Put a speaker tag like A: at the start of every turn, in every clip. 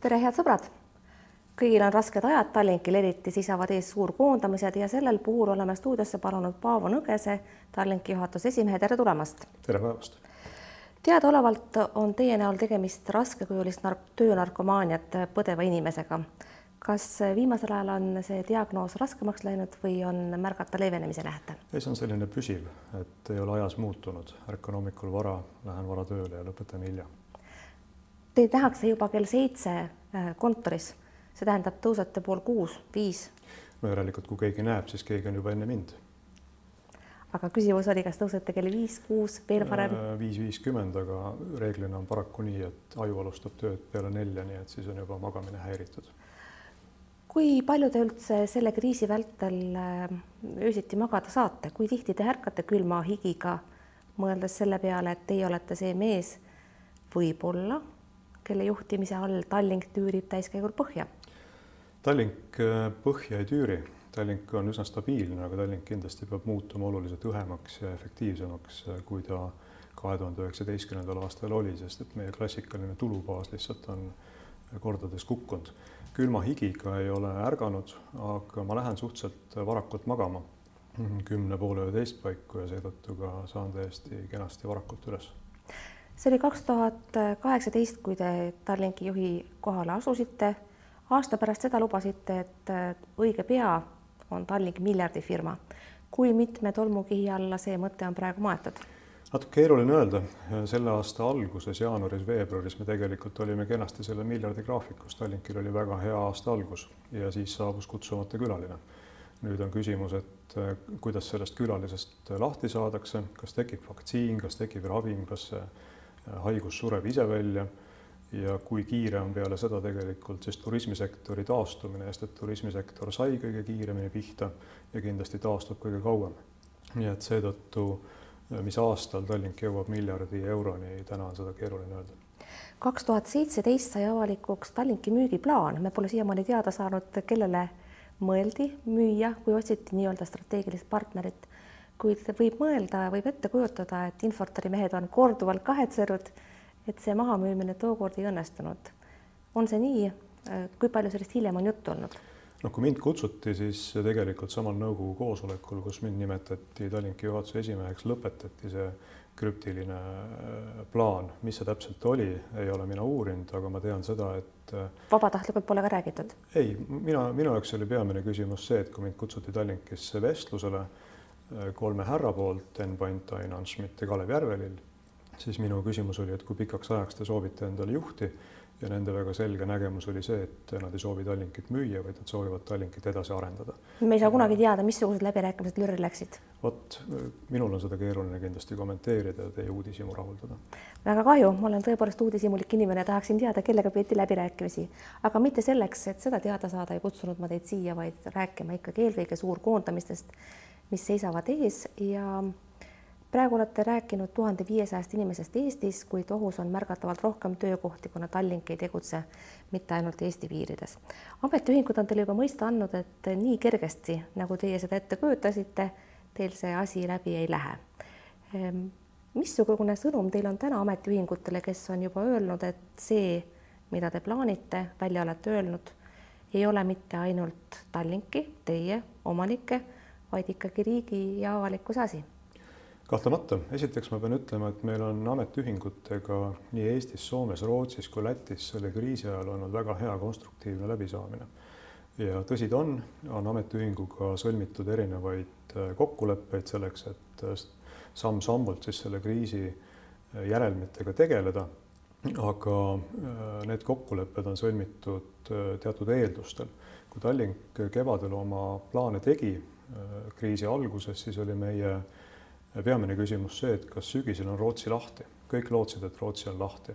A: tere, head sõbrad! kõigil on rasked ajad, Tallinkil eriti seisavad ees suurkoondamised ja sellel puhul oleme stuudiosse palunud Paavo Nõgese, Tallinki juhatuse esimehe, tere tulemast!
B: tere päevast!
A: teadaolevalt on teie näol tegemist raskekujulist nark-, töönarkomaaniat põdeva inimesega. kas viimasel ajal on see diagnoos raskemaks läinud või on märgata leevenemise nähte?
B: ei, see on selline püsiv, et ei ole ajas muutunud, ärkan hommikul vara, lähen vara tööle ja lõpetan hilja.
A: Teid nähakse juba kell seitse äh, kontoris, see tähendab, tõusete pool kuus, viis.
B: no järelikult, kui keegi näeb, siis keegi on juba enne mind.
A: aga küsimus oli, kas tõusete kell viis, kuus, veel varem?
B: viis viiskümmend, aga reeglina on paraku nii, et aju alustab tööd peale nelja, nii et siis on juba magamine häiritud.
A: kui palju te üldse selle kriisi vältel äh, öösiti magada saate, kui tihti te ärkate külma higiga, mõeldes selle peale, et teie olete see mees võib-olla kelle juhtimise all Tallink tüürib täiskäigul põhja?
B: Tallink äh, põhja ei tüüri, Tallink on üsna stabiilne, aga Tallink kindlasti peab muutuma oluliselt õhemaks ja efektiivsemaks, äh, kui ta kahe tuhande üheksateistkümnendal aastal oli, sest et meie klassikaline tulubaas lihtsalt on kordades kukkunud. külma higiga ei ole ärganud, aga ma lähen suhteliselt varakult magama, kümne poole üheteist paiku ja seetõttu ka saan täiesti kenasti varakult üles
A: see oli kaks tuhat kaheksateist, kui te Tallinki juhi kohale asusite. aasta pärast seda lubasite, et õige pea on Tallink miljardifirma. kui mitme tolmukihi alla see mõte on praegu maetud?
B: natuke keeruline öelda, selle aasta alguses, jaanuaris-veebruaris me tegelikult olime kenasti selle miljardi graafikus, Tallinkil oli väga hea aasta algus ja siis saabus kutsumata külaline. nüüd on küsimus, et kuidas sellest külalisest lahti saadakse, kas tekib vaktsiin, kas tekib ravim, kas see haigus sureb ise välja ja kui kiire on peale seda tegelikult siis turismisektori taastumine, sest et turismisektor sai kõige kiiremini pihta ja kindlasti taastub kõige kauem. nii et seetõttu, mis aastal Tallink jõuab miljardi euroni, täna on seda keeruline öelda.
A: kaks tuhat seitseteist sai avalikuks Tallinki müügiplaan, me pole siiamaani teada saanud, kellele mõeldi müüa, kui otsiti nii-öelda strateegilist partnerit kuid võib mõelda, võib ette kujutada, et Infortari mehed on korduvalt kahetsenud, et see mahamüümine tookord ei õnnestunud. on see nii? kui palju sellest hiljem on juttu olnud?
B: noh, kui mind kutsuti, siis tegelikult samal nõukogu koosolekul, kus mind nimetati Tallinki juhatuse esimeheks, lõpetati see krüptiline äh, plaan, mis see täpselt oli, ei ole mina uurinud, aga ma tean seda, et äh,
A: vabatahtlikult pole ka räägitud?
B: ei, mina, minu jaoks oli peamine küsimus see, et kui mind kutsuti Tallinkisse vestlusele kolme härra poolt, Enn Pant, Ainar Schmidt ja Kalev Järvelill, siis minu küsimus oli, et kui pikaks ajaks te soovite endale juhti ja nende väga selge nägemus oli see, et nad ei soovi Tallinkit müüa, vaid nad soovivad Tallinkit edasi arendada.
A: me ei saa kunagi teada, missugused läbirääkimised lürri läksid.
B: vot minul on seda keeruline kindlasti kommenteerida ja teie uudishimu rahuldada.
A: väga kahju, ma olen tõepoolest uudishimulik inimene, tahaksin teada, kellega peeti läbirääkimisi, aga mitte selleks, et seda teada saada, ei kutsunud ma teid siia, vaid rääkima ikkagi eelkõige suurkoondamistest mis seisavad ees ja praegu olete rääkinud tuhande viiesajast inimesest Eestis, kuid ohus on märgatavalt rohkem töökohti, kuna Tallink ei tegutse mitte ainult Eesti piirides. ametiühingud on teile juba mõista andnud, et nii kergesti, nagu teie seda ette kujutasite, teil see asi läbi ei lähe. Ehm, missugune sõnum teil on täna ametiühingutele, kes on juba öelnud, et see, mida te plaanite, välja olete öelnud, ei ole mitte ainult Tallinki, teie omanikke vaid ikkagi riigi ja avalikkuse asi?
B: kahtlemata, esiteks ma pean ütlema, et meil on ametiühingutega nii Eestis, Soomes, Rootsis kui Lätis selle kriisi ajal olnud väga hea konstruktiivne läbisaamine. ja tõsi ta on, on ametiühinguga sõlmitud erinevaid äh, kokkuleppeid selleks, et äh, samm-sammult siis selle kriisi äh, järelmitega tegeleda. aga need kokkulepped on sõlmitud teatud eeldustel. kui Tallink kevadel oma plaane tegi, kriisi alguses, siis oli meie peamine küsimus see, et kas sügisel on Rootsi lahti. kõik lootsid, et Rootsi on lahti.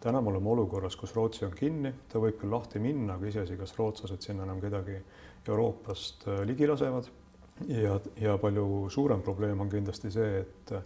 B: täna me oleme olukorras, kus Rootsi on kinni, ta võib küll lahti minna, aga iseasi, kas rootslased sinna enam kedagi Euroopast äh, ligi lasevad. ja, ja palju suurem probleem on kindlasti see, et äh,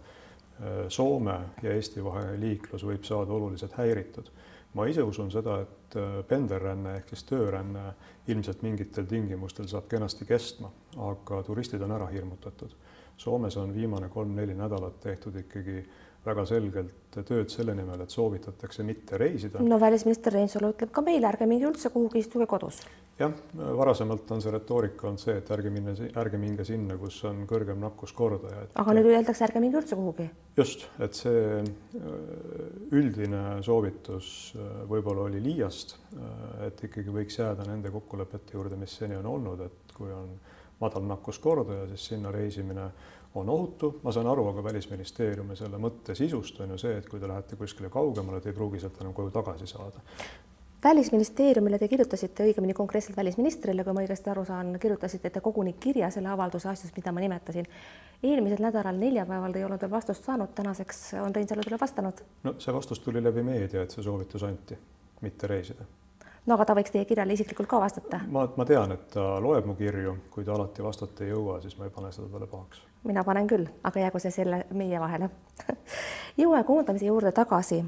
B: Soome ja Eesti vaheline liiklus võib saada oluliselt häiritud ma ise usun seda, et äh, pendelränne ehk siis tööränne ilmselt mingitel tingimustel saab kenasti kestma, aga turistid on ära hirmutatud. Soomes on viimane kolm-neli nädalat tehtud ikkagi väga selgelt tööd selle nimel, et soovitatakse mitte reisida.
A: no välisminister Reinsalu ütleb ka meile, ärge minge üldse kuhugi, istuge kodus.
B: Jah, varasemalt on see retoorika olnud see, et ärge minna, ärge minge sinna, kus on kõrgem nakkuskordaja.
A: aga nüüd öeldakse, ärge minge üldse kuhugi.
B: just, et see äh, üldine soovitus äh, võib-olla oli liiast, äh, et ikkagi võiks jääda nende kokkulepete juurde, mis seni on olnud, et kui on madal nakkuskordaja, siis sinna reisimine on ohutu, ma saan aru, aga Välisministeeriumi selle mõtte sisust on ju see, et kui te lähete kuskile kaugemale, te ei pruugi sealt enam koju tagasi saada.
A: Välisministeeriumile te kirjutasite, õigemini konkreetselt välisministrile, kui ma õigesti aru saan, kirjutasite te koguni kirja selle avalduse asjus, mida ma nimetasin. eelmisel nädalal neljapäeval ei olnud veel vastust saanud, tänaseks on Reinsalu teile vastanud.
B: no see vastus tuli läbi meedia, et see soovitus anti, mitte reisida
A: no aga ta võiks teie kirjale isiklikult ka vastata.
B: ma, ma tean, et ta loeb mu kirju, kui ta alati vastata ei jõua, siis ma ei pane seda talle pahaks.
A: mina panen küll, aga jäägu see selle meie vahele jõue koondamise juurde tagasi.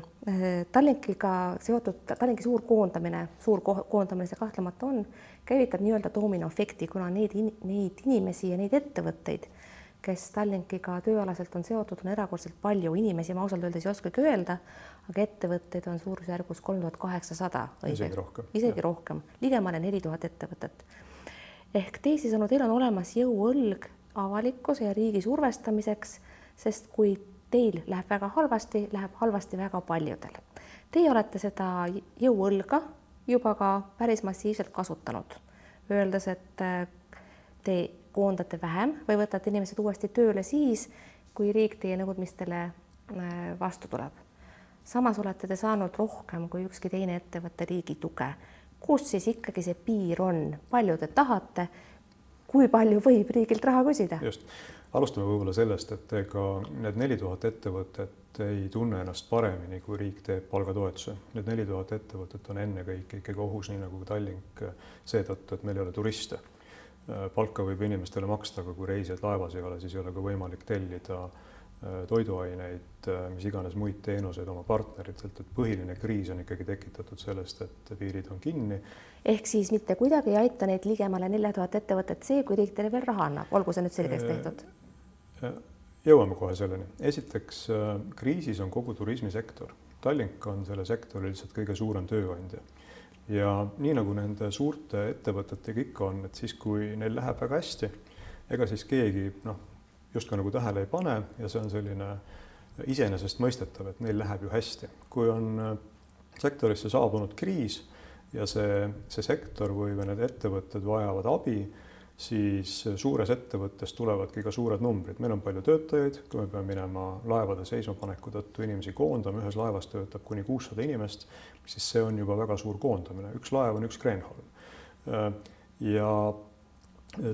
A: Tallinkiga seotud, Tallinki suur koondamine, suur koondamine see kahtlemata on, käivitab nii-öelda dominoefekti, kuna neid, neid inimesi ja neid ettevõtteid kes Tallinkiga tööalaselt on seotud, on erakordselt palju inimesi, ma ausalt öeldes ei oskagi öelda, aga ettevõtteid on suurusjärgus kolm tuhat kaheksasada.
B: isegi rohkem.
A: isegi ja. rohkem, ligemale neli tuhat ettevõtet. ehk teisisõnu, teil on olemas jõuõlg avalikkuse ja riigi survestamiseks, sest kui teil läheb väga halvasti, läheb halvasti väga paljudel. Teie olete seda jõuõlga juba ka päris massiivselt kasutanud, öeldes, et te koondate vähem või võtate inimesed uuesti tööle siis, kui riik teie nõudmistele äh, vastu tuleb. Samas olete te saanud rohkem kui ükski teine ettevõte riigi tuge. kus siis ikkagi see piir on, palju te tahate, kui palju võib riigilt raha küsida?
B: just, alustame võib-olla sellest, et ega need neli tuhat ettevõtet ei tunne ennast paremini, kui riik teeb palgatoetuse. Need neli tuhat ettevõtet on ennekõike ikkagi ohus, nii nagu Tallink, seetõttu, et meil ei ole turiste palka võib inimestele maksta, aga kui reisijaid laevas ei ole, siis ei ole ka võimalik tellida äh, toiduaineid, äh, mis iganes muid teenuseid oma partneritelt, et põhiline kriis on ikkagi tekitatud sellest, et piirid on kinni.
A: ehk siis mitte kuidagi ei aita neid ligemale nelja tuhat ettevõtet see, kui riik teile veel raha annab, olgu see nüüd selgeks tehtud.
B: jõuame kohe selleni. esiteks kriisis on kogu turismisektor. Tallink on selle sektori lihtsalt kõige suurem tööandja ja nii nagu nende suurte ettevõtetega ikka on, et siis, kui neil läheb väga hästi, ega siis keegi noh, justkui nagu tähele ei pane ja see on selline iseenesestmõistetav, et neil läheb ju hästi. kui on äh, sektorisse saabunud kriis ja see, see sektor või, või need ettevõtted vajavad abi siis suures ettevõttes tulevadki ka suured numbrid, meil on palju töötajaid, kui me peame minema laevade seismapaneku tõttu inimesi koondama, ühes laevas töötab kuni kuussada inimest, siis see on juba väga suur koondamine, üks laev on üks Kreenholm. ja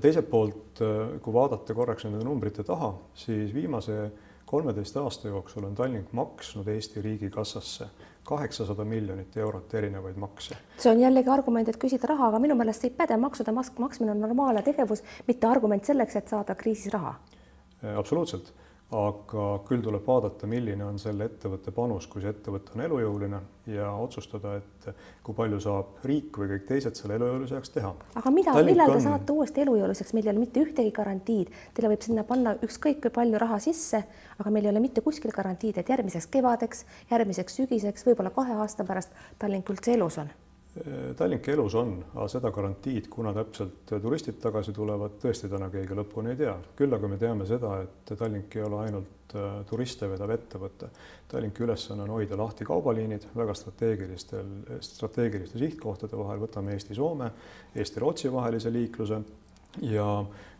B: teiselt poolt, kui vaadata korraks nende numbrite taha, siis viimase kolmeteist aasta jooksul on Tallink maksnud Eesti riigikassasse kaheksasada miljonit eurot erinevaid makse.
A: see on jällegi argument, et küsida raha, aga minu meelest see ei päde, maksude maksmine on normaalne tegevus, mitte argument selleks, et saada kriisis raha.
B: absoluutselt aga küll tuleb vaadata, milline on selle ettevõtte panus, kui see ettevõte on elujõuline ja otsustada, et kui palju saab riik või kõik teised selle elujõuliseks teha.
A: aga mida, millal te on... saate uuesti elujõuliseks, meil ei ole mitte ühtegi garantiid, teile võib sinna panna ükskõik kui palju raha sisse, aga meil ei ole mitte kuskil garantiid, et järgmiseks kevadeks, järgmiseks sügiseks, võib-olla kahe aasta pärast Tallink üldse elus on
B: Tallink elus on, aga seda garantiid, kuna täpselt turistid tagasi tulevad, tõesti täna keegi lõpuni ei tea. küll aga me teame seda, et Tallink ei ole ainult äh, turiste vedav ettevõte. Tallinki ülesanne on hoida lahti kaubaliinid väga strateegilistel, strateegiliste sihtkohtade vahel, võtame Eesti-Soome, Eesti-Rootsi vahelise liikluse ja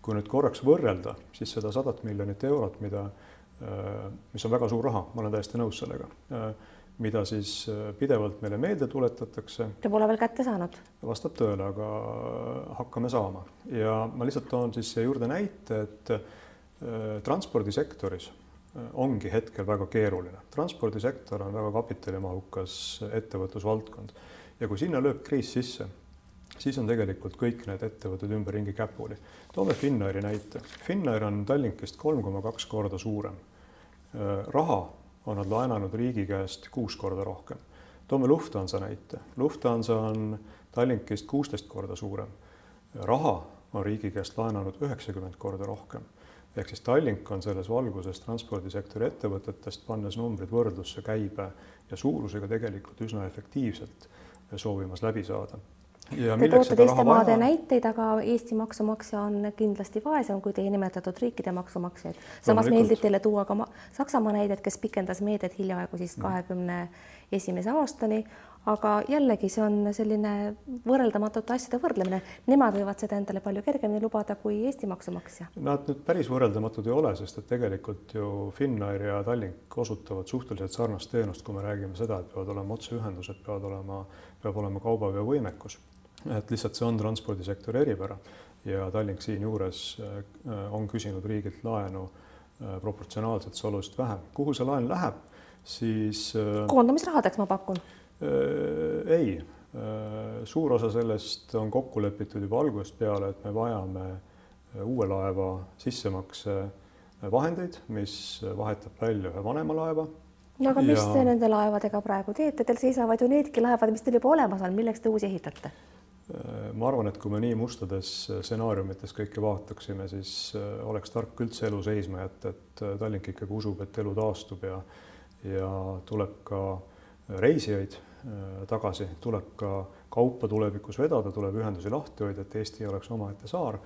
B: kui nüüd korraks võrrelda, siis seda sadat miljonit eurot, mida, äh, mis on väga suur raha, ma olen täiesti nõus sellega äh, mida siis äh, pidevalt meile meelde tuletatakse.
A: Te pole veel kätte saanud?
B: vastab tõele, aga hakkame saama ja ma lihtsalt toon siis siia juurde näite, et äh, transpordisektoris äh, ongi hetkel väga keeruline. transpordisektor on väga kapitalimahukas ettevõtlusvaldkond ja kui sinna lööb kriis sisse, siis on tegelikult kõik need ettevõtted ümberringi käpuli. toome Finnairi näite. Finnair on Tallinkist kolm koma kaks korda suurem. raha on nad laenanud riigi käest kuus korda rohkem. toome Lufthansa näite. Lufthansa on Tallinkist kuusteist korda suurem. raha on riigi käest laenanud üheksakümmend korda rohkem. ehk siis Tallink on selles valguses transpordisektori ettevõtetest, pannes numbrid võrdlusse käibe ja suurusega tegelikult üsna efektiivselt soovimas läbi saada
A: Te toote teiste maade näiteid, aga Eesti maksumaksja on kindlasti vaesem kui teie nimetatud riikide maksumaksjaid. samas meeldib teile tuua ka Saksamaa näidet, kes pikendas meedet hiljaaegu siis mm. kahekümne esimese aastani, aga jällegi see on selline võrreldamatute asjade võrdlemine. Nemad võivad seda endale palju kergemini lubada kui Eesti maksumaksja.
B: Nad nüüd päris võrreldamatud ei ole, sest et tegelikult ju Finnair ja Tallink osutavad suhteliselt sarnast teenust, kui me räägime seda, et peavad olema otseühendused, peavad olema, peab olema kaubaveovõimekus et lihtsalt see on transpordisektori eripära. Ja Tallink siinjuures äh, on küsinud riigilt laenu äh, proportsionaalselt see oluliselt vähem. kuhu see laen läheb, siis
A: äh, koondamisrahadeks ma pakun.
B: Ei. Suur osa sellest on kokku lepitud juba algusest peale, et me vajame uue laeva sissemakse vahendeid, mis vahetab välja ühe vanema laeva.
A: No aga mis ja... te nende laevadega praegu teete, teil seisavad ju needki laevad, mis teil juba olemas on, milleks te uusi ehitate?
B: Ma arvan, et kui me nii mustades stsenaariumites kõike vaataksime, siis äh, oleks tark üldse elu seisma jätta, et äh, Tallink ikkagi usub, et elu taastub ja ja tuleb ka reisijaid äh, tagasi, tuleb ka kaupa tulevikus vedada, tuleb ühendusi lahti hoida, et Eesti ei oleks omaette saar,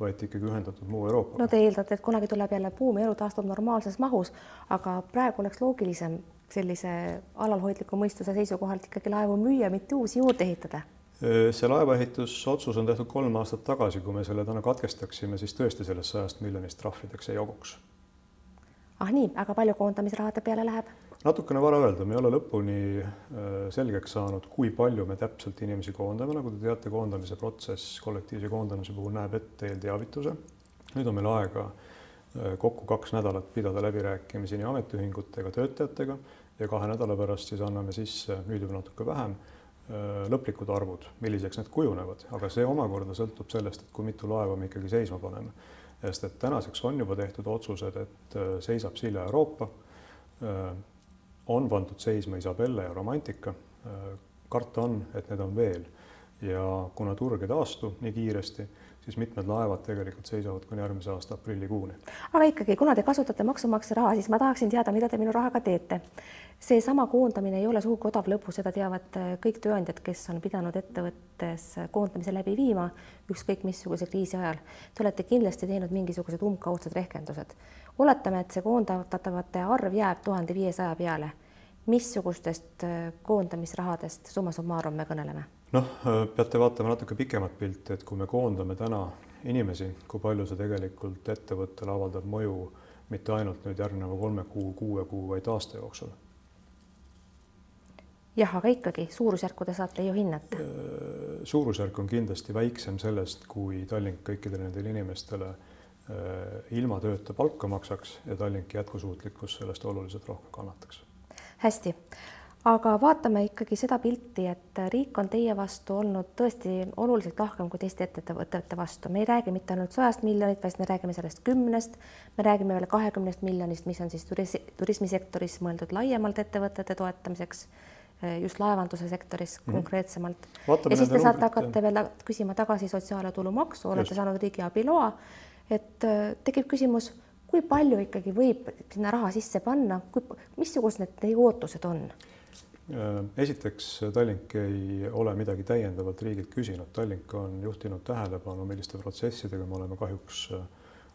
B: vaid ikkagi ühendatud muu Euroopaga.
A: no te eeldate, et kunagi tuleb jälle buum ja elu taastub normaalses mahus, aga praegu oleks loogilisem sellise alalhoidliku mõistuse seisukohalt ikkagi laevu müüa, mitte uusi juurde ehitada
B: see laevaehitusotsus on tehtud kolm aastat tagasi, kui me selle täna katkestaksime, siis tõesti sellest sajast miljonist trahvideks ei jaguks.
A: ah nii, aga palju koondamisrahade peale läheb?
B: natukene vara öelda, me ei ole lõpuni selgeks saanud, kui palju me täpselt inimesi koondame, nagu te teate, koondamise protsess kollektiivse koondamise puhul näeb ette eelteavituse. nüüd on meil aega kokku kaks nädalat pidada läbirääkimisi nii ametiühingutega, töötajatega ja kahe nädala pärast siis anname sisse, nüüd juba natuke vähem Äh, lõplikud arvud, milliseks need kujunevad, aga see omakorda sõltub sellest, et kui mitu laeva me ikkagi seisma paneme. sest et tänaseks on juba tehtud otsused, et äh, seisab Silja Euroopa, äh, on pandud seisma Isabelle ja Romantika. karta on, et need on veel ja kuna turg ei taastu nii kiiresti, siis mitmed laevad tegelikult seisavad kuni järgmise aasta aprillikuuni.
A: aga ikkagi, kuna te kasutate maksumaksja raha, siis ma tahaksin teada, mida te minu rahaga teete. Seesama koondamine ei ole sugugi odav lõbu, seda teavad äh, kõik tööandjad, kes on pidanud ettevõttes koondamise läbi viima, ükskõik missuguse kriisi ajal. Te olete kindlasti teinud mingisugused umbkaudsed rehkendused. oletame, et see koondatavate arv jääb tuhande viiesaja peale. missugustest äh, koondamisrahadest summa summarum me kõneleme?
B: noh, peate vaatama natuke pikemat pilti, et kui me koondame täna inimesi, kui palju see tegelikult ettevõttele avaldab mõju mitte ainult nüüd järgneva kolme kuu, kuue kuu, vaid aasta jooksul.
A: Jah, aga ikkagi suurusjärku te saate ju hinnata.
B: Äh, suurusjärk on kindlasti väiksem sellest, kui Tallink kõikidele nendele inimestele äh, ilma tööta palka maksaks ja Tallinki jätkusuutlikkus sellest oluliselt rohkem kannataks.
A: hästi aga vaatame ikkagi seda pilti, et riik on teie vastu olnud tõesti oluliselt lahkem kui teiste ettevõtete vastu. me ei räägi mitte ainult sajast miljonit, vaid me räägime sellest kümnest, me räägime veel kahekümnest miljonist, mis on siis turis-, turismisektoris mõeldud laiemalt ettevõtete toetamiseks, just laevanduse sektoris mm -hmm. konkreetsemalt. ja siis te saate hakata veel küsima tagasi sotsiaal- ja tulumaksu, olete saanud riigiabi loa, et äh, tekib küsimus, kui palju ikkagi võib sinna raha sisse panna, kui, missugused need teie ootused on?
B: Äh, esiteks Tallink ei ole midagi täiendavalt riigilt küsinud, Tallink on juhtinud tähelepanu, milliste protsessidega me oleme kahjuks äh,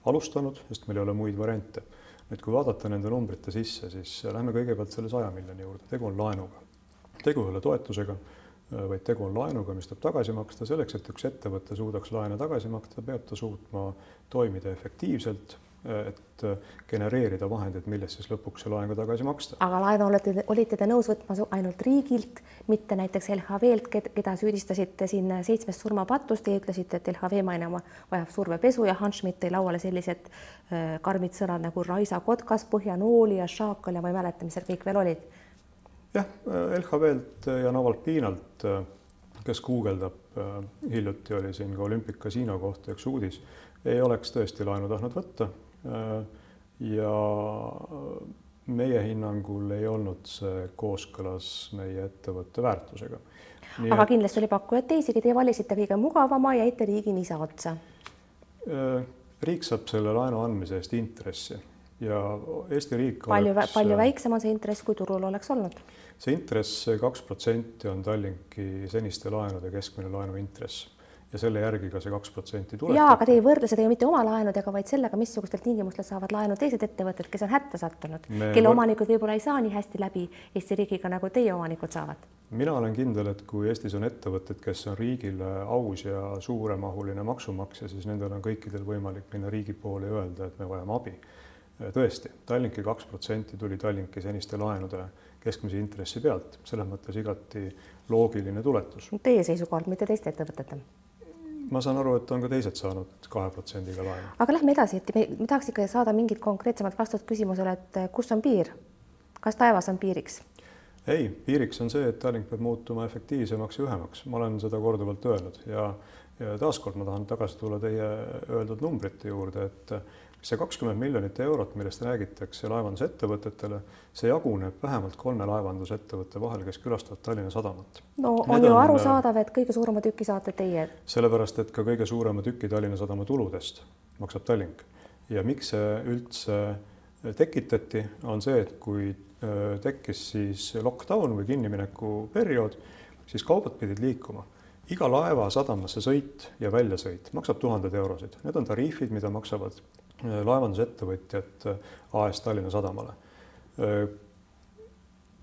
B: alustanud, sest meil ei ole muid variante. nüüd, kui vaadata nende numbrite sisse, siis lähme kõigepealt selle saja miljoni juurde, tegu on laenuga. Tegu ei ole toetusega, vaid tegu on laenuga, mis tuleb tagasi maksta. selleks, et üks ettevõte suudaks laene tagasi maksta, peab ta suutma toimida efektiivselt, et genereerida vahendeid, millest siis lõpuks see laen ka tagasi maksta.
A: aga laenu olete, olite te nõus võtma ainult riigilt, mitte näiteks LHV-lt, keda süüdistasite siin seitsmes surmapatus, teie ütlesite, et LHV maine vajab survepesu ja Hans Schmidt tõi lauale sellised äh, karmid sõnad nagu Raisa kotkas, Põhjanooli ja Šaakal ja ma ei mäleta, mis seal kõik veel olid.
B: Jah, LHV-lt ja Navalpinalt, kes guugeldab, äh, hiljuti oli siin ka olümpikasiino kohta üks uudis, ei oleks tõesti laenu tahtnud võtta Äh, ja meie hinnangul ei olnud see kooskõlas meie ettevõtte väärtusega.
A: aga et... kindlasti oli pakkujaid teisigi, teie valisite kõige mugavama, jäite riigi nisa otsa.
B: Äh, riik saab selle laenu andmise eest intressi ja Eesti riik
A: palju
B: oleks,,
A: palju väiksem on see intress, kui turul oleks olnud?
B: see intress kaks protsenti on Tallinki seniste laenude keskmine laenuintress ja selle järgi ka see kaks protsenti tuleb.
A: jaa, aga te ei võrdle seda ju mitte oma laenudega, vaid sellega, missugustel tingimustel saavad laenu teised ettevõtted, kes on hätta sattunud,
B: Me
A: kelle omanikud võib-olla ei saa nii hästi läbi Eesti riigiga, nagu teie omanikud saavad.
B: mina olen kindel, et kui Eestis on ettevõtted, kes on riigile aus ja suuremahuline maksumaksja, siis nendel on kõikidel võimalik minna riigi poole ja öelda, et me vajame abi. Tõesti, Tallinki kaks protsenti tuli Tallinki seniste laenude keskmise intressi pealt, selles mõttes igati loogiline tuletus.
A: Teie seisukohalt, mitte teiste ettevõtete.
B: ma saan aru, et on ka teised saanud kahe protsendiga laenu.
A: aga lähme edasi, et me, me tahaks ikka saada mingit konkreetsemat vastust küsimusele, et eh, kus on piir? kas taevas on piiriks?
B: ei, piiriks on see, et Tallink peab muutuma efektiivsemaks ja õhemaks, ma olen seda korduvalt öelnud ja, ja taaskord ma tahan tagasi tulla teie öeldud numbrite juurde, et see kakskümmend miljonit eurot, millest räägitakse laevandusettevõtetele, see jaguneb vähemalt kolme laevandusettevõtte vahel, kes külastavad Tallinna Sadamat.
A: no on
B: Need
A: ju
B: on,
A: arusaadav, et kõige suurema tüki saate teie.
B: sellepärast, et ka kõige suurema tüki Tallinna Sadama tuludest maksab Tallink ja miks see üldse tekitati, on see, et kui äh, tekkis siis lockdown või kinnimineku periood, siis kaubad pidid liikuma. iga laeva sadamasse sõit ja väljasõit maksab tuhandeid eurosid, need on tariifid, mida maksavad äh, laevandusettevõtjad äh, AS Tallinna Sadamale.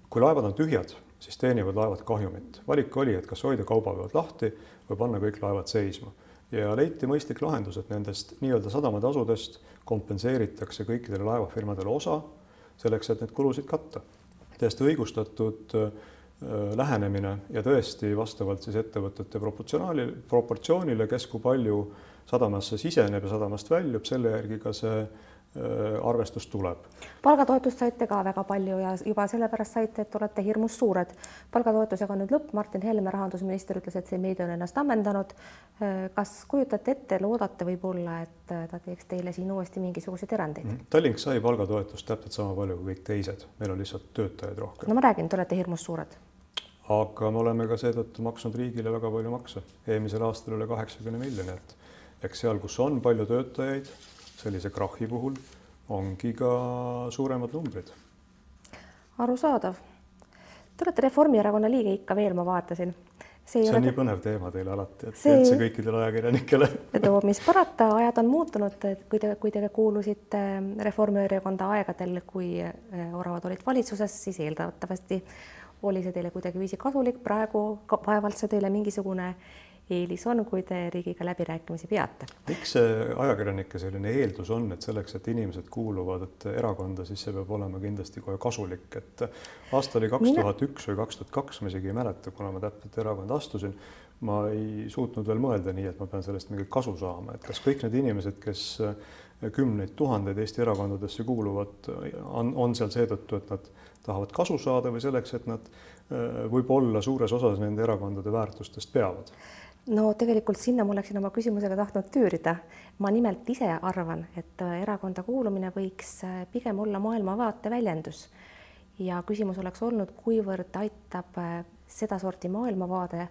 B: kui laevad on tühjad, siis teenivad laevad kahjumit. valik oli, et kas hoida kaubaveod lahti või panna kõik laevad seisma ja leiti mõistlik lahendus, et nendest nii-öelda sadamatasudest kompenseeritakse kõikidele laevafirmadele osa selleks, et need kulusid katta. täiesti õigustatud äh, lähenemine ja tõesti vastavalt siis ettevõtete proportsionaali, proportsioonile, kes kui palju sadamasse siseneb ja sadamast väljub, selle järgi ka see äh, arvestus tuleb.
A: palgatoetust saite ka väga palju ja juba sellepärast saite, et olete hirmus suured. palgatoetusega on nüüd lõpp, Martin Helme, rahandusminister, ütles, et see meede on ennast ammendanud. kas kujutate ette, loodate võib-olla, et ta teeks teile siin uuesti mingisuguseid erandeid mm? -hmm.
B: Tallink sai palgatoetust täpselt sama palju kui kõik teised, meil on lihtsalt töötajaid rohkem.
A: no ma räägin, te olete hirmus suured.
B: aga me oleme ka seetõttu maksnud riigile väga palju makse, eelmisel aastal üle kaheksakümne miljoni, et eks seal, kus on palju töötajaid, sellise krahhi puhul ongi ka suuremad numbrid.
A: arusaadav. Te olete Reformierakonna liige ikka veel, ma vaatasin.
B: see, see on nii põnev teema teile alati, et see... üldse kõikidele ajakirjanikele
A: no mis parata, ajad on muutunud, kui te, kui te kuulusite Reformierakonda aegadel, kui oravad olid valitsuses, siis eeldatavasti oli see teile kuidagiviisi kasulik, praegu vaevalt see teile mingisugune eelis on, kui te riigiga läbirääkimisi peate.
B: miks see ajakirjanike selline eeldus on, et selleks, et inimesed kuuluvad erakonda, siis see peab olema kindlasti kohe kasulik, et aasta oli kaks tuhat üks või kaks tuhat kaks, ma isegi ei mäleta, kuna ma täpselt erakonda astusin, ma ei suutnud veel mõelda nii, et ma pean sellest mingit kasu saama, et kas kõik need inimesed, kes kümneid tuhandeid Eesti erakondadesse kuuluvad, on, on seal seetõttu, et nad tahavad kasu saada või selleks, et nad võib-olla suures osas nende erakondade väärtustest peavad
A: no tegelikult sinna ma oleksin oma küsimusega tahtnud tüürida. ma nimelt ise arvan, et erakonda kuulumine võiks pigem olla maailmavaate väljendus ja küsimus oleks olnud, kuivõrd aitab sedasorti maailmavaade,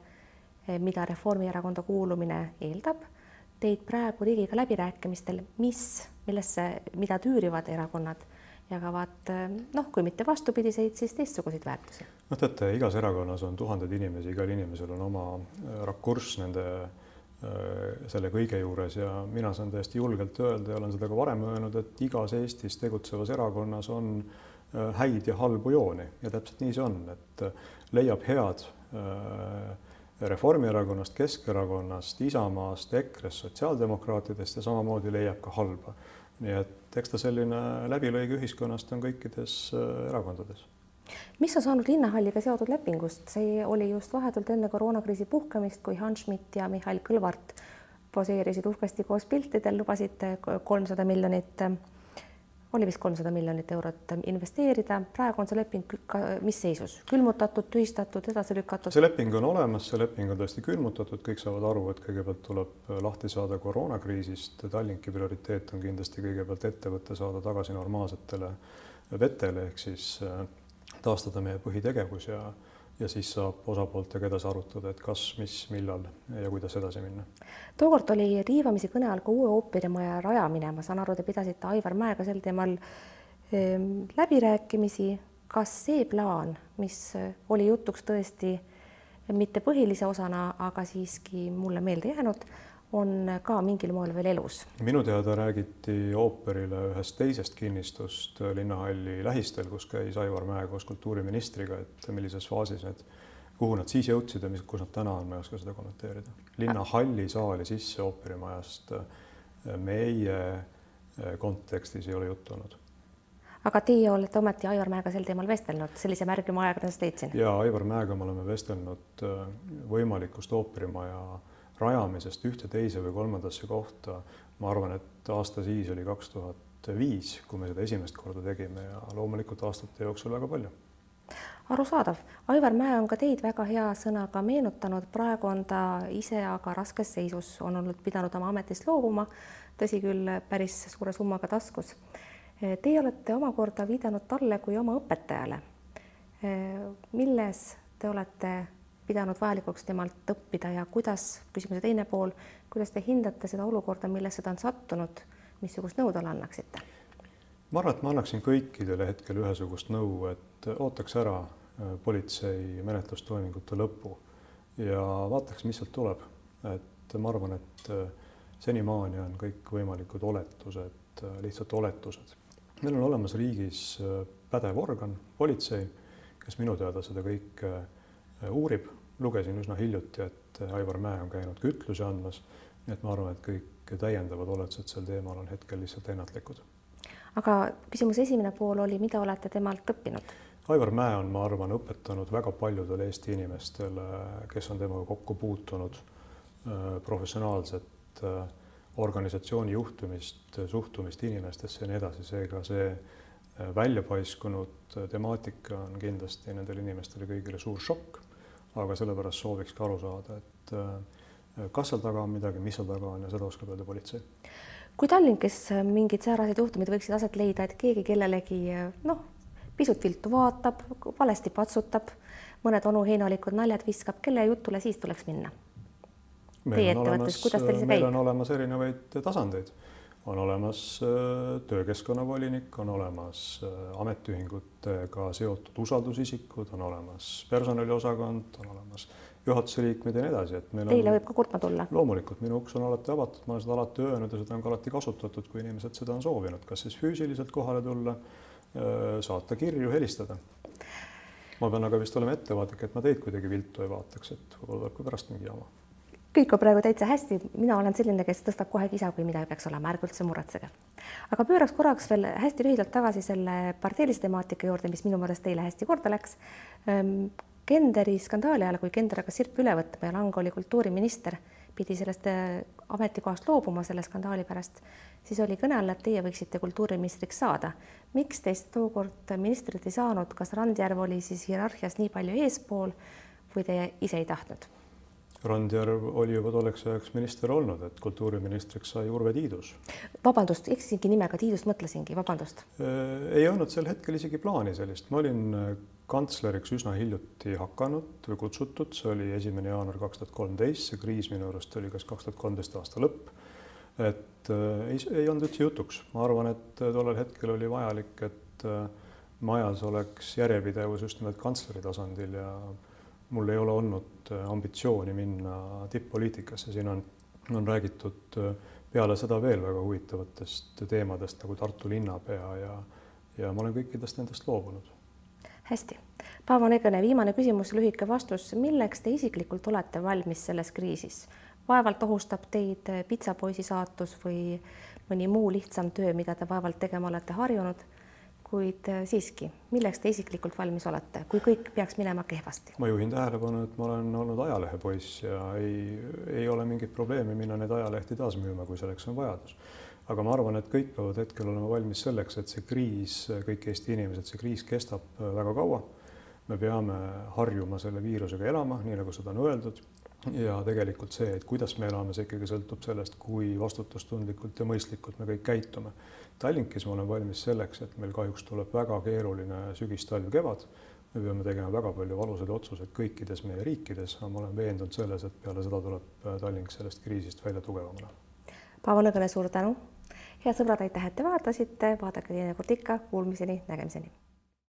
A: mida Reformierakonda kuulumine eeldab, teid praegu riigiga läbirääkimistel, mis, millesse, mida tüürivad erakonnad jagavad noh, kui mitte vastupidiseid, siis teistsuguseid väärtusi.
B: Noh, teate, igas erakonnas on tuhandeid inimesi, igal inimesel on oma rakurss nende selle kõige juures ja mina saan täiesti julgelt öelda ja olen seda ka varem öelnud, et igas Eestis tegutsevas erakonnas on häid ja halbu jooni ja täpselt nii see on, et leiab head Reformierakonnast, Keskerakonnast, Isamaast, EKRE-st, sotsiaaldemokraatidest ja samamoodi leiab ka halba. nii et eks ta selline läbilõige ühiskonnast on kõikides erakondades.
A: Mis on saanud linnahalliga seotud lepingust, see oli just vahetult enne koroonakriisi puhkemist, kui Hans Schmidt ja Mihhail Kõlvart poseerisid uhkesti koos piltidel, lubasid kolmsada miljonit oli vist kolmsada miljonit eurot investeerida, praegu on see leping mis seisus, külmutatud, tühistatud, edasi lükatud?
B: see leping on olemas, see leping on tõesti külmutatud, kõik saavad aru, et kõigepealt tuleb lahti saada koroonakriisist. Tallinki prioriteet on kindlasti kõigepealt ettevõte saada tagasi normaalsetele vetele ehk siis taastada meie põhitegevus ja ja siis saab osapooltega edasi arutada, et kas, mis, millal ja kuidas edasi minna.
A: tookord oli riivamisi kõne all ka uue ooperimaja rajamine, ma saan aru, te pidasite Aivar Mäega sel teemal ehm, läbirääkimisi. kas see plaan, mis oli jutuks tõesti mitte põhilise osana, aga siiski mulle meelde jäänud, on ka mingil moel veel elus.
B: minu teada räägiti ooperile ühest teisest kinnistust linnahalli lähistel, kus käis Aivar Mäe koos kultuuriministriga, et millises faasis need, kuhu nad siis jõudsid ja mis, kus nad täna on, ma ei oska seda kommenteerida. linnahalli saali sisse ooperimajast meie kontekstis ei ole juttu olnud
A: aga teie olete ometi Aivar Mäega sel teemal vestelnud, sellise märgi ma ajakirjandusest leidsin.
B: ja Aivar Mäega me oleme vestelnud võimalikust ooperimaja rajamisest ühte, teise või kolmandasse kohta, ma arvan, et aasta siis oli kaks tuhat viis, kui me seda esimest korda tegime ja loomulikult aastate jooksul väga palju.
A: arusaadav, Aivar Mäe on ka teid väga hea sõnaga meenutanud, praegu on ta ise aga raskes seisus, on olnud pidanud oma ametist loobuma, tõsi küll, päris suure summaga taskus. Teie olete omakorda viidanud talle kui oma õpetajale. milles te olete pidanud vajalikuks temalt õppida ja kuidas, küsimuse teine pool, kuidas te hindate seda olukorda, millesse ta on sattunud, missugust nõu talle annaksite?
B: ma arvan, et ma annaksin kõikidele hetkel ühesugust nõu, et ootaks ära äh, politsei menetlustoimingute lõpu ja vaataks, mis sealt tuleb. et ma arvan, et äh, senimaani on kõikvõimalikud oletused äh, lihtsalt oletused. meil on olemas riigis pädev organ, politsei, kes minu teada seda kõike uurib, lugesin üsna hiljuti, et Aivar Mäe on käinud kütlusi andmas, nii et ma arvan, et kõik täiendavad oletused sel teemal on hetkel lihtsalt ennatlikud.
A: aga küsimuse esimene pool oli, mida olete temalt õppinud?
B: Aivar Mäe on, ma arvan, õpetanud väga paljudele Eesti inimestele, kes on temaga kokku puutunud, äh, professionaalset äh, organisatsiooni juhtumist, suhtumist inimestesse ja nii edasi, seega see äh, välja paiskunud temaatika on kindlasti nendele inimestele kõigile suur šokk aga sellepärast soovikski aru saada, et äh, kas seal taga on midagi, mis seal taga on ja seda oskab öelda politsei.
A: kui Tallinkis mingid säärased juhtumid võiksid aset leida, et keegi kellelegi noh, pisut viltu vaatab, valesti patsutab, mõned onu heinalikud naljad viskab, kelle jutule siis tuleks minna? Ettevõttes, kuidas teil see
B: käib? meil on olemas erinevaid tasandeid on olemas äh, töökeskkonna volinik, on olemas äh, ametiühingutega seotud usaldusisikud, on olemas personaliosakond, on olemas juhatuse liikmed ja nii edasi, et meil
A: Teile on, võib ka kurtma tulla?
B: loomulikult, minu uks on alati avatud, ma olen seda alati öelnud ja seda on ka alati kasutatud, kui inimesed seda on soovinud, kas siis füüsiliselt kohale tulla, äh, saata kirju, helistada. ma pean aga vist olema ettevaatlik, et ma teid kuidagi viltu ei vaataks, et võib-olla tuleb ka pärast mingi jama
A: kõik on praegu täitsa hästi, mina olen selline, kes tõstab kohe kisa, kui midagi peaks olema, ärge üldse muretsege. aga pööraks korraks veel hästi lühidalt tagasi selle parteilise temaatika juurde, mis minu meelest teile hästi korda läks. Ehm, Kenderi skandaali ajal, kui Kender hakkas sirpi üle võtma ja Lang oli kultuuriminister, pidi sellest äh, ametikohast loobuma selle skandaali pärast, siis oli kõne all, et teie võiksite kultuuriministriks saada. miks teist tookord ministrit ei saanud, kas Randjärv oli siis hierarhias nii palju eespool või te ise ei tahtnud?
B: Randjärv oli juba tolleks ajaks minister olnud, et kultuuriministriks sai Urve Tiidus.
A: vabandust, eksisingi nimega, Tiidust mõtlesingi, vabandust.
B: Äh, ei olnud sel hetkel isegi plaani sellist, ma olin äh, kantsleriks üsna hiljuti hakanud või kutsutud, see oli esimene jaanuar kaks tuhat kolmteist, see kriis minu arust oli kas kaks tuhat kolmteist aasta lõpp. et äh, ei, ei olnud üldse jutuks, ma arvan, et tollel hetkel oli vajalik, et äh, majas oleks järjepidevus just nimelt kantsleri tasandil ja mul ei ole olnud äh, ambitsiooni minna tipp-poliitikasse, siin on, on räägitud äh, peale seda veel väga huvitavatest teemadest nagu Tartu linnapea ja, ja ma olen kõikidest nendest loobunud.
A: hästi, Paavo Nõgene, viimane küsimus, lühike vastus, milleks te isiklikult olete valmis selles kriisis? vaevalt ohustab teid pitsapoisi saatus või mõni muu lihtsam töö, mida te vaevalt tegema olete harjunud kuid äh, siiski, milleks te isiklikult valmis olete, kui kõik peaks minema kehvasti?
B: ma juhin tähelepanu, et ma olen olnud ajalehepoiss ja ei, ei ole mingit probleemi minna neid ajalehti taas müüma, kui selleks on vajadus. aga ma arvan, et kõik peavad hetkel olema valmis selleks, et see kriis, kõik Eesti inimesed, see kriis kestab äh, väga kaua. me peame harjuma selle viirusega elama, nii nagu seda on öeldud ja tegelikult see, et kuidas me elame, see ikkagi sõltub sellest, kui vastutustundlikult ja mõistlikult me kõik käitume. Tallinkis ma olen valmis selleks, et meil kahjuks tuleb väga keeruline sügis, talv, kevad. me peame tegema väga palju valusaid otsuseid kõikides meie riikides, aga ma olen veendunud selles, et peale seda tuleb Tallink sellest kriisist välja tugevamana.
A: Paavo Nõgene, suur tänu. head sõbrad, aitäh, et te vaatasite, vaadake teinekord ikka, kuulmiseni, nägemiseni